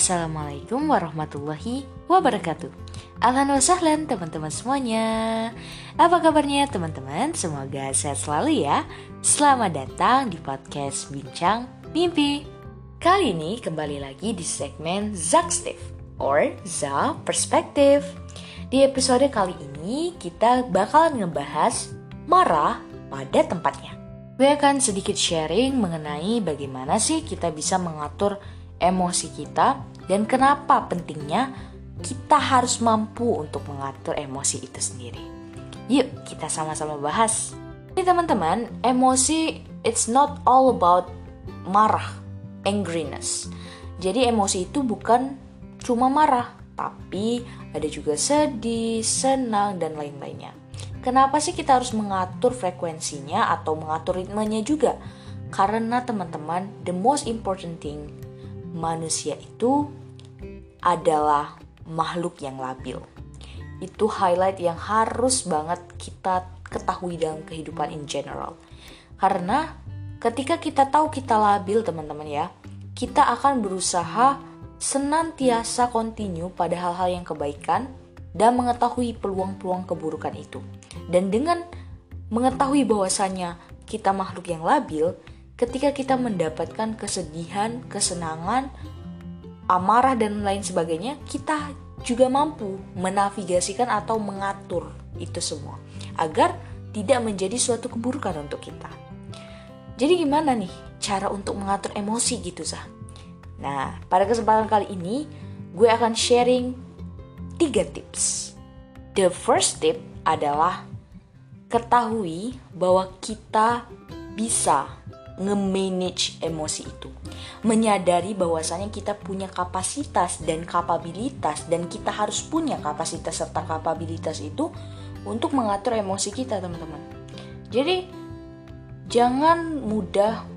Assalamualaikum warahmatullahi wabarakatuh. Alhamdulillah wa sahlan teman-teman semuanya. Apa kabarnya teman-teman? Semoga sehat selalu ya. Selamat datang di podcast Bincang Mimpi. Kali ini kembali lagi di segmen Zakstif Or Za Perspective Di episode kali ini kita bakalan ngebahas marah pada tempatnya. Gue akan sedikit sharing mengenai bagaimana sih kita bisa mengatur emosi kita dan kenapa pentingnya kita harus mampu untuk mengatur emosi itu sendiri. Yuk, kita sama-sama bahas. Ini teman-teman, emosi it's not all about marah, angriness. Jadi emosi itu bukan cuma marah, tapi ada juga sedih, senang, dan lain-lainnya. Kenapa sih kita harus mengatur frekuensinya atau mengatur ritmenya juga? Karena teman-teman, the most important thing manusia itu adalah makhluk yang labil. Itu highlight yang harus banget kita ketahui dalam kehidupan in general. Karena ketika kita tahu kita labil teman-teman ya, kita akan berusaha senantiasa continue pada hal-hal yang kebaikan dan mengetahui peluang-peluang keburukan itu. Dan dengan mengetahui bahwasanya kita makhluk yang labil, ketika kita mendapatkan kesedihan, kesenangan, amarah dan lain sebagainya, kita juga mampu menavigasikan atau mengatur itu semua agar tidak menjadi suatu keburukan untuk kita. Jadi gimana nih cara untuk mengatur emosi gitu sah? Nah, pada kesempatan kali ini gue akan sharing tiga tips. The first tip adalah ketahui bahwa kita bisa nge-manage emosi itu. Menyadari bahwasanya kita punya kapasitas dan kapabilitas dan kita harus punya kapasitas serta kapabilitas itu untuk mengatur emosi kita, teman-teman. Jadi jangan mudah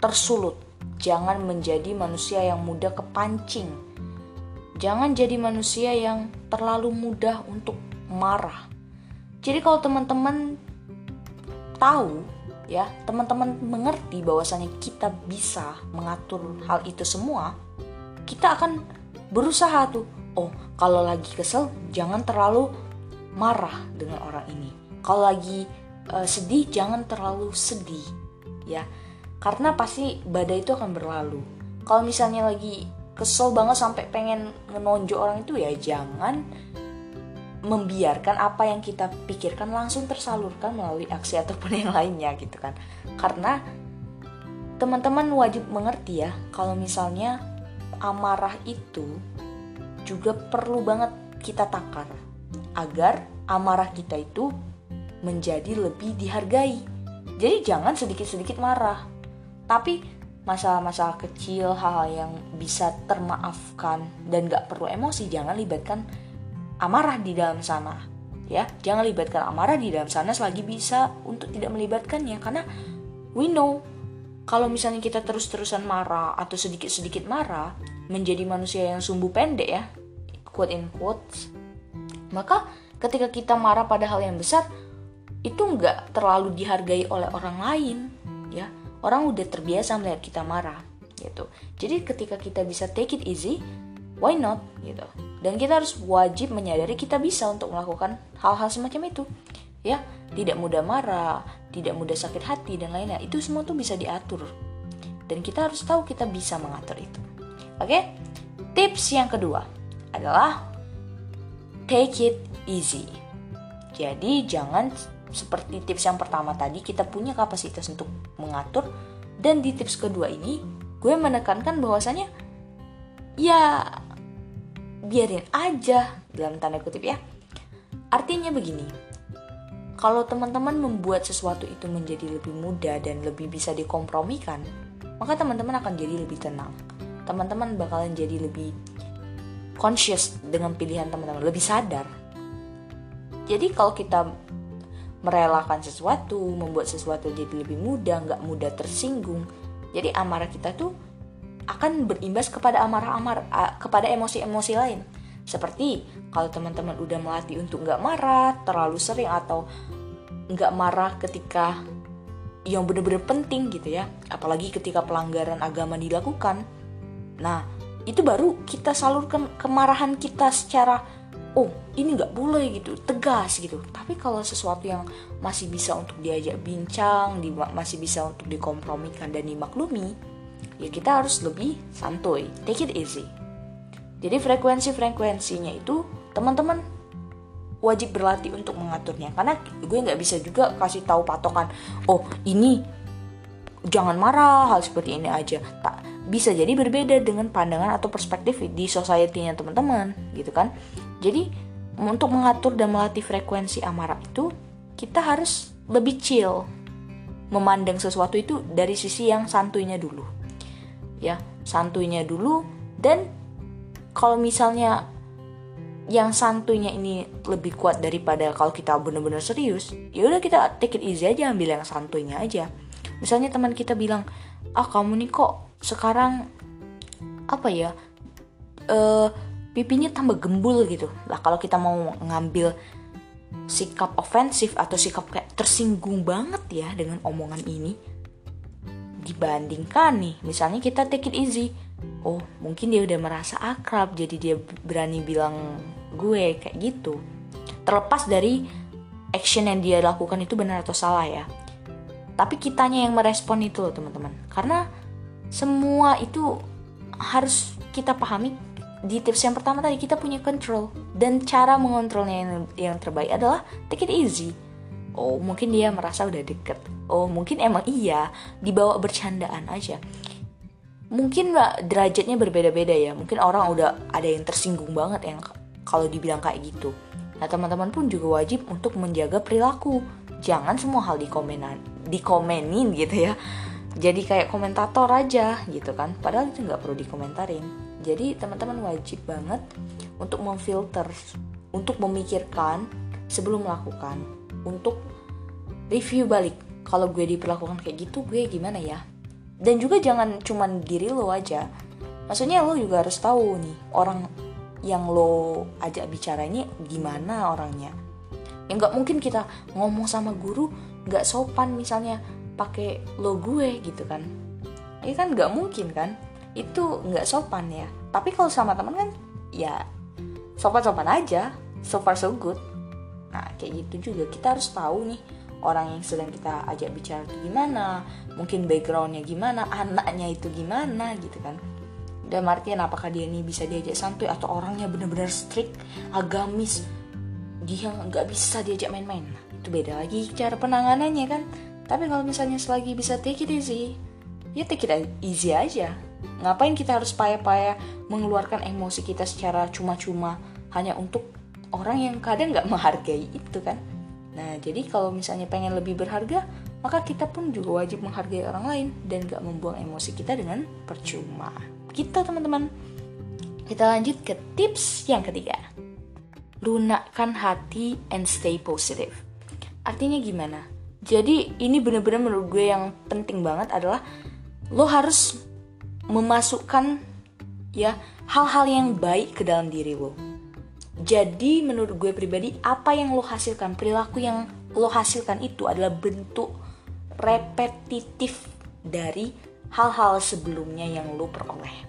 tersulut. Jangan menjadi manusia yang mudah kepancing. Jangan jadi manusia yang terlalu mudah untuk marah. Jadi kalau teman-teman tahu ya. Teman-teman mengerti bahwasanya kita bisa mengatur hal itu semua kita akan berusaha tuh. Oh kalau lagi kesel jangan terlalu marah dengan orang ini. Kalau lagi uh, sedih jangan terlalu sedih ya. Karena pasti badai itu akan berlalu. Kalau misalnya lagi kesel banget sampai pengen ngenonjok orang itu ya jangan membiarkan apa yang kita pikirkan langsung tersalurkan melalui aksi ataupun yang lainnya gitu kan. Karena teman-teman wajib mengerti ya kalau misalnya amarah itu juga perlu banget kita takar agar amarah kita itu menjadi lebih dihargai. Jadi jangan sedikit-sedikit marah. Tapi masalah-masalah kecil hal-hal yang bisa termaafkan dan gak perlu emosi jangan libatkan amarah di dalam sana ya. Jangan libatkan amarah di dalam sana selagi bisa untuk tidak melibatkannya karena we know kalau misalnya kita terus-terusan marah atau sedikit-sedikit marah menjadi manusia yang sumbu pendek ya quote in quotes maka ketika kita marah pada hal yang besar itu nggak terlalu dihargai oleh orang lain ya. Orang udah terbiasa melihat kita marah gitu. Jadi ketika kita bisa take it easy why not? Gitu. Dan kita harus wajib menyadari kita bisa untuk melakukan hal-hal semacam itu. Ya tidak mudah marah tidak mudah sakit hati dan lainnya itu semua tuh bisa diatur. Dan kita harus tahu kita bisa mengatur itu. Oke? Tips yang kedua adalah take it easy. Jadi jangan seperti tips yang pertama tadi kita punya kapasitas untuk mengatur. Dan di tips kedua ini gue menekankan bahwasanya ya biarin aja dalam tanda kutip ya. Artinya begini, kalau teman-teman membuat sesuatu itu menjadi lebih mudah dan lebih bisa dikompromikan, maka teman-teman akan jadi lebih tenang. Teman-teman bakalan jadi lebih conscious dengan pilihan teman-teman, lebih sadar. Jadi kalau kita merelakan sesuatu, membuat sesuatu jadi lebih mudah, nggak mudah tersinggung, jadi amarah kita tuh akan berimbas kepada amarah-amar kepada emosi-emosi lain. Seperti kalau teman-teman udah melatih untuk nggak marah terlalu sering atau nggak marah ketika yang benar-benar penting gitu ya, apalagi ketika pelanggaran agama dilakukan. Nah, itu baru kita salurkan kemarahan kita secara oh ini nggak boleh gitu tegas gitu tapi kalau sesuatu yang masih bisa untuk diajak bincang di, masih bisa untuk dikompromikan dan dimaklumi ya kita harus lebih santuy. Take it easy. Jadi frekuensi frekuensinya itu teman-teman wajib berlatih untuk mengaturnya. Karena gue nggak bisa juga kasih tahu patokan oh ini jangan marah hal seperti ini aja. Tak bisa jadi berbeda dengan pandangan atau perspektif di society-nya teman-teman gitu kan? Jadi untuk mengatur dan melatih frekuensi amarah itu kita harus lebih chill memandang sesuatu itu dari sisi yang santuinya dulu ya santuinya dulu. Dan kalau misalnya yang santuinya ini lebih kuat daripada kalau kita benar-benar serius ya udah kita take it easy aja ambil yang santuinya aja. Misalnya teman kita bilang ah kamu nih kok sekarang apa ya uh, pipinya tambah gembul gitu. Lah kalau kita mau ngambil sikap ofensif atau sikap kayak tersinggung banget ya dengan omongan ini dibandingkan nih. Misalnya kita take it easy. Oh mungkin dia udah merasa akrab jadi dia berani bilang gue kayak gitu. Terlepas dari action yang dia lakukan itu benar atau salah ya. Tapi kitanya yang merespon itu loh teman-teman. Karena semua itu harus kita pahami. Di tips yang pertama tadi kita punya control. Dan cara mengontrolnya yang, yang terbaik adalah take it easy oh mungkin dia merasa udah deket. Oh mungkin emang iya dibawa bercandaan aja. Mungkin derajatnya berbeda-beda ya. Mungkin orang udah ada yang tersinggung banget yang kalau dibilang kayak gitu. Nah teman-teman pun juga wajib untuk menjaga perilaku. Jangan semua hal dikomenan dikomenin gitu ya. Jadi kayak komentator aja gitu kan. Padahal itu nggak perlu dikomentarin. Jadi teman-teman wajib banget untuk memfilter untuk memikirkan sebelum melakukan untuk review balik. Kalau gue diperlakukan kayak gitu gue gimana ya? Dan juga jangan cuman diri lo aja. Maksudnya lo juga harus tahu nih orang yang lo ajak bicara ini gimana orangnya. Ya nggak mungkin kita ngomong sama guru nggak sopan misalnya pakai lo gue gitu kan. Ini kan nggak mungkin kan? Itu nggak sopan ya. Tapi kalau sama teman kan ya sopan-sopan aja. So far so good nah kayak gitu juga. Kita harus tahu nih orang yang sedang kita ajak bicara itu gimana mungkin backgroundnya gimana anaknya itu gimana gitu kan. Dan artian apakah dia ini bisa diajak santuy atau orangnya benar-benar strict agamis dia nggak bisa diajak main-main. Itu beda lagi cara penanganannya kan. Tapi kalau misalnya selagi bisa take it easy, ya take it easy aja. Ngapain kita harus payah-payah mengeluarkan emosi kita secara cuma-cuma hanya untuk orang yang kadang nggak menghargai itu kan. Nah, jadi kalau misalnya pengen lebih berharga, maka kita pun juga wajib menghargai orang lain dan gak membuang emosi kita dengan percuma. Kita gitu, teman-teman. Kita lanjut ke tips yang ketiga. Lunakkan hati and stay positive. Artinya gimana? Jadi ini bener-bener menurut gue yang penting banget adalah lo harus memasukkan ya hal-hal yang baik ke dalam diri lo. Jadi menurut gue pribadi apa yang lo hasilkan, perilaku yang lo hasilkan itu adalah bentuk repetitif dari hal-hal sebelumnya yang lo peroleh.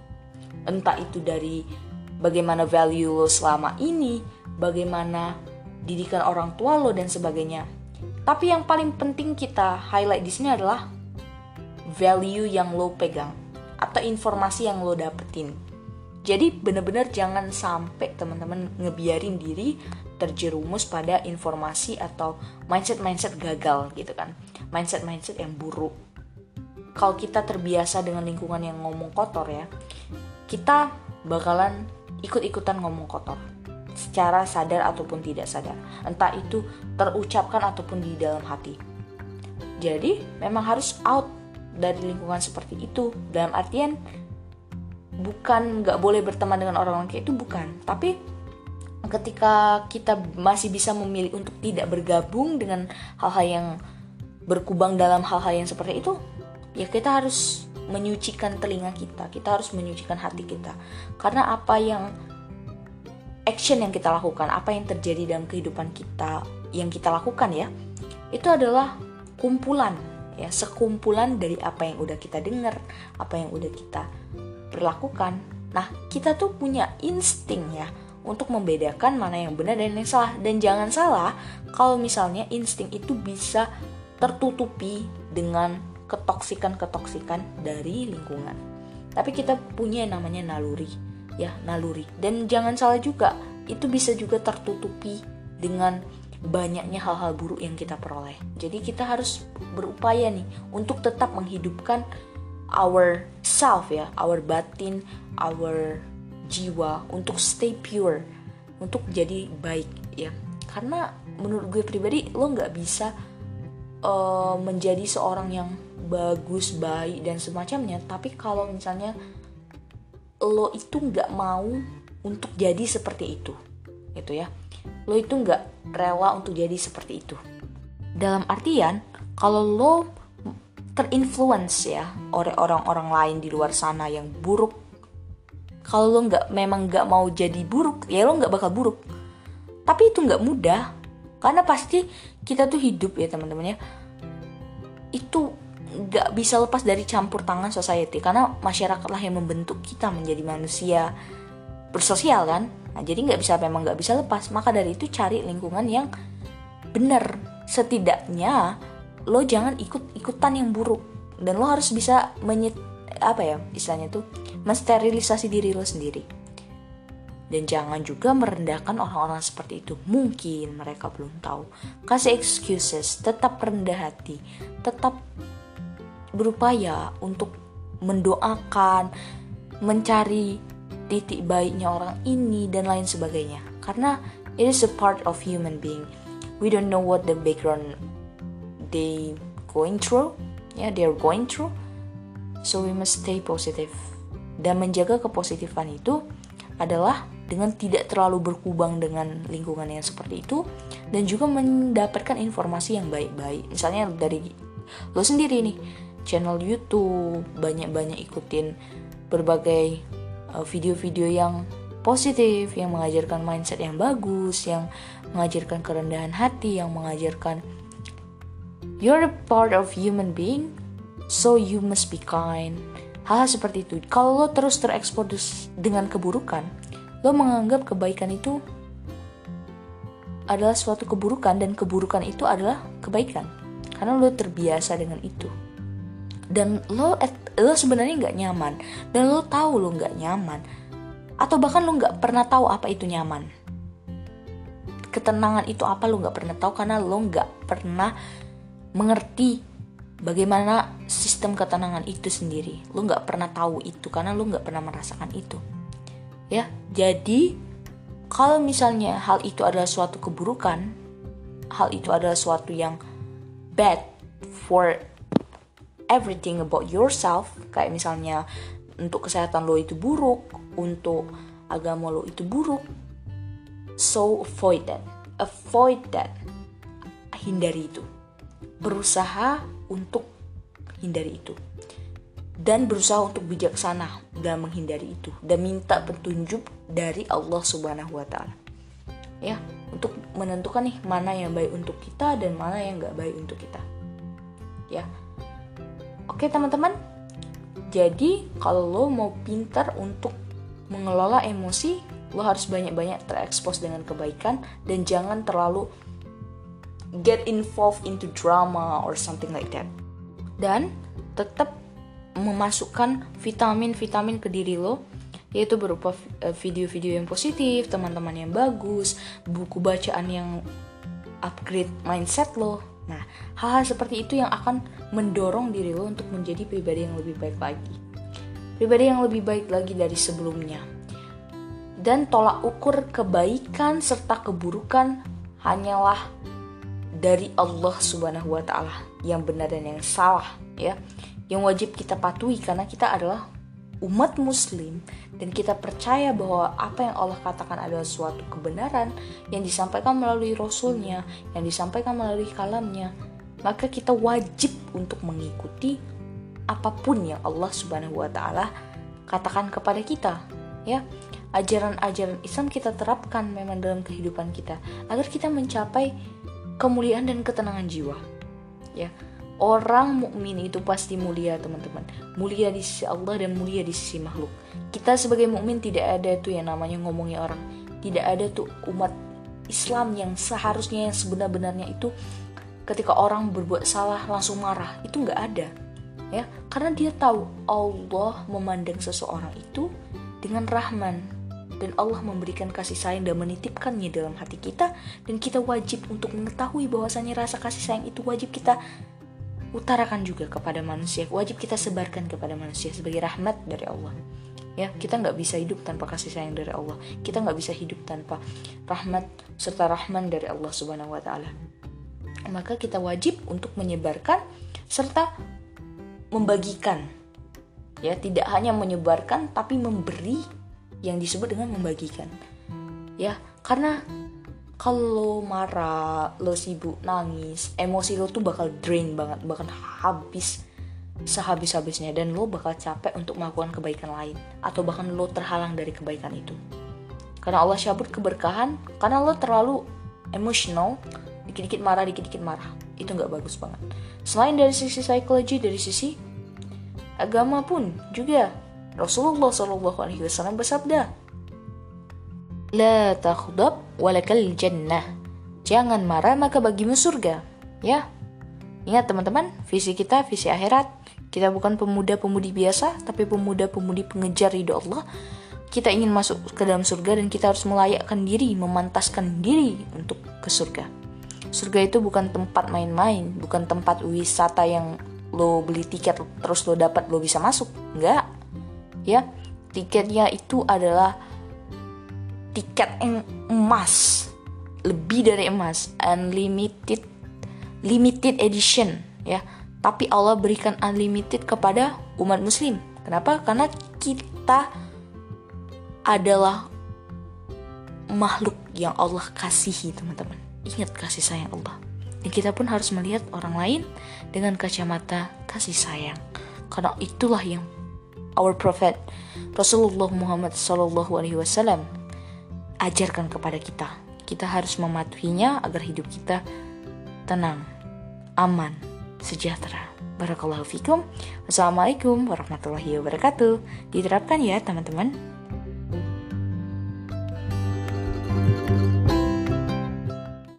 Entah itu dari bagaimana value lo selama ini, bagaimana didikan orang tua lo dan sebagainya tapi yang paling penting kita highlight di sini adalah value yang lo pegang atau informasi yang lo dapetin. Jadi bener-bener jangan sampai teman-teman ngebiarin diri terjerumus pada informasi atau mindset-mindset gagal gitu kan. Mindset-mindset yang buruk. Kalau kita terbiasa dengan lingkungan yang ngomong kotor ya, kita bakalan ikut-ikutan ngomong kotor secara sadar ataupun tidak sadar. Entah itu terucapkan ataupun di dalam hati. Jadi memang harus out dari lingkungan seperti itu. Dalam artian bukan nggak boleh berteman dengan orang-orang kayak itu bukan. Tapi ketika kita masih bisa memilih untuk tidak bergabung dengan hal-hal yang berkubang dalam hal-hal yang seperti itu, ya kita harus menyucikan telinga kita, kita harus menyucikan hati kita. Karena apa yang action yang kita lakukan, apa yang terjadi dalam kehidupan kita yang kita lakukan ya, itu adalah kumpulan ya, sekumpulan dari apa yang udah kita dengar, apa yang udah kita perlakukan Nah, kita tuh punya insting ya untuk membedakan mana yang benar dan yang salah. Dan jangan salah kalau misalnya insting itu bisa tertutupi dengan ketoksikan-ketoksikan dari lingkungan. Tapi kita punya yang namanya naluri, ya, naluri. Dan jangan salah juga, itu bisa juga tertutupi dengan banyaknya hal-hal buruk yang kita peroleh. Jadi kita harus berupaya nih untuk tetap menghidupkan our self ya, our batin, our jiwa untuk stay pure, untuk jadi baik ya. Karena menurut gue pribadi lo nggak bisa uh, menjadi seorang yang bagus, baik dan semacamnya. Tapi kalau misalnya lo itu nggak mau untuk jadi seperti itu, gitu ya. Lo itu nggak rela untuk jadi seperti itu. Dalam artian, kalau lo terinfluence ya oleh orang-orang lain di luar sana yang buruk. Kalau lo nggak memang nggak mau jadi buruk ya lo nggak bakal buruk. Tapi itu nggak mudah karena pasti kita tuh hidup ya teman-teman ya. Itu nggak bisa lepas dari campur tangan society karena masyarakatlah yang membentuk kita menjadi manusia bersosial kan? Nah jadi nggak bisa memang nggak bisa lepas. Maka dari itu cari lingkungan yang benar. Setidaknya lo jangan ikut ikutan yang buruk. Dan lo harus bisa menyet apa ya istilahnya tuh mensterilisasi diri lo sendiri. Dan jangan juga merendahkan orang-orang seperti itu. Mungkin mereka belum tahu. Kasih excuses tetap rendah hati tetap berupaya untuk mendoakan mencari titik baiknya orang ini dan lain sebagainya. Karena it is a part of human being. We don't know what the background they going through ya yeah, they're going through. So we must stay positive. Dan menjaga kepositifan itu adalah dengan tidak terlalu berkubang dengan lingkungan yang seperti itu dan juga mendapatkan informasi yang baik-baik. Misalnya dari lo sendiri nih channel YouTube banyak-banyak ikutin berbagai uh, video-video yang positif yang mengajarkan mindset yang bagus yang mengajarkan kerendahan hati yang mengajarkan You're a part of human being, so you must be kind. Hal, -hal seperti itu. Kalau lo terus terekspos dengan keburukan, lo menganggap kebaikan itu adalah suatu keburukan dan keburukan itu adalah kebaikan. Karena lo terbiasa dengan itu. Dan lo lo sebenarnya nggak nyaman. Dan lo tahu lo nggak nyaman. Atau bahkan lo nggak pernah tahu apa itu nyaman. Ketenangan itu apa lo nggak pernah tahu karena lo nggak pernah mengerti bagaimana sistem ketenangan itu sendiri. Lu nggak pernah tahu itu karena lu nggak pernah merasakan itu. Ya, jadi kalau misalnya hal itu adalah suatu keburukan, hal itu adalah suatu yang bad for everything about yourself, kayak misalnya untuk kesehatan lo itu buruk, untuk agama lo itu buruk, so avoid that, avoid that, hindari itu berusaha untuk hindari itu dan berusaha untuk bijaksana dalam menghindari itu dan minta petunjuk dari Allah Subhanahu wa taala. Ya, untuk menentukan nih mana yang baik untuk kita dan mana yang gak baik untuk kita. Ya. Oke, teman-teman. Jadi, kalau lo mau pintar untuk mengelola emosi, lo harus banyak-banyak terekspos dengan kebaikan dan jangan terlalu get involved into drama or something like that. Dan tetap memasukkan vitamin-vitamin ke diri lo yaitu berupa eh, video-video yang positif, teman-teman yang bagus, buku bacaan yang upgrade mindset lo. Nah, hal-hal seperti itu yang akan mendorong diri lo untuk menjadi pribadi yang lebih baik lagi. Pribadi yang lebih baik lagi dari sebelumnya. Dan tolak ukur kebaikan serta keburukan hanyalah dari Allah Subhanahu wa taala yang benar dan yang salah ya. Yang wajib kita patuhi karena kita adalah umat muslim dan kita percaya bahwa apa yang Allah katakan adalah suatu kebenaran yang disampaikan melalui rasulnya yang disampaikan melalui kalamnya maka kita wajib untuk mengikuti apa pun yang Allah Subhanahu wa taala katakan kepada kita ya. Ajaran-ajaran Islam kita terapkan memang dalam kehidupan kita agar kita mencapai kemuliaan dan ketenangan jiwa. Ya, Orang mukmin itu pasti mulia, teman-teman. Mulia di sisi Allah dan mulia di sisi makhluk. Kita sebagai mukmin tidak ada tuh yang namanya ngomongnya orang. Tidak ada tuh umat Islam yang seharusnya yang sebenar-benarnya itu ketika orang berbuat salah langsung marah. Itu nggak ada. Ya, karena dia tahu Allah memandang seseorang itu dengan rahman dan Allah memberikan kasih sayang dan menitipkannya dalam hati kita. Dan kita wajib untuk mengetahui bahwasanya rasa kasih sayang itu wajib kita utarakan juga kepada manusia. Wajib kita sebarkan kepada manusia sebagai rahmat dari Allah. Ya kita nggak bisa hidup tanpa kasih sayang dari Allah. Kita nggak bisa hidup tanpa rahmat serta rahman dari Allah subhanahu wa taala. Maka kita wajib untuk menyebarkan serta membagikan. Ya tidak hanya menyebarkan tapi memberi yang disebut dengan membagikan ya karena kalau marah, lo sibuk nangis, emosi lo tuh bakal drain banget, bahkan habis sehabis-habisnya dan lo bakal capek untuk melakukan kebaikan lain atau bahkan lo terhalang dari kebaikan itu. Karena Allah cabut keberkahan, karena lo terlalu emosional, dikit-dikit marah, dikit-dikit marah. Itu nggak bagus banget. Selain dari sisi psikologi, dari sisi agama pun juga Rasulullah Shallallahu Alaihi Wasallam bersabda, La takhdab walakal jannah. Jangan marah maka bagimu surga. Ya. Ingat teman-teman, visi kita visi akhirat. Kita bukan pemuda-pemudi biasa, tapi pemuda-pemudi pengejar ridho Allah. Kita ingin masuk ke dalam surga dan kita harus melayakkan diri, memantaskan diri untuk ke surga. Surga itu bukan tempat main-main, bukan tempat wisata yang lo beli tiket terus lo dapat lo bisa masuk. Enggak. Ya, tiketnya itu adalah tiket emas lebih dari emas unlimited limited edition ya. Tapi Allah berikan unlimited kepada umat muslim. Kenapa? Karena kita adalah makhluk yang Allah kasihi teman-teman. Ingat kasih sayang Allah. Dan kita pun harus melihat orang lain dengan kacamata kasih sayang. Karena itulah yang our prophet Rasulullah Muhammad Sallallahu Alaihi Wasallam ajarkan kepada kita. Kita harus mematuhinya agar hidup kita tenang, aman, sejahtera. Barakallahu fikum. Wassalamualaikum warahmatullahi wabarakatuh. Diterapkan ya teman-teman.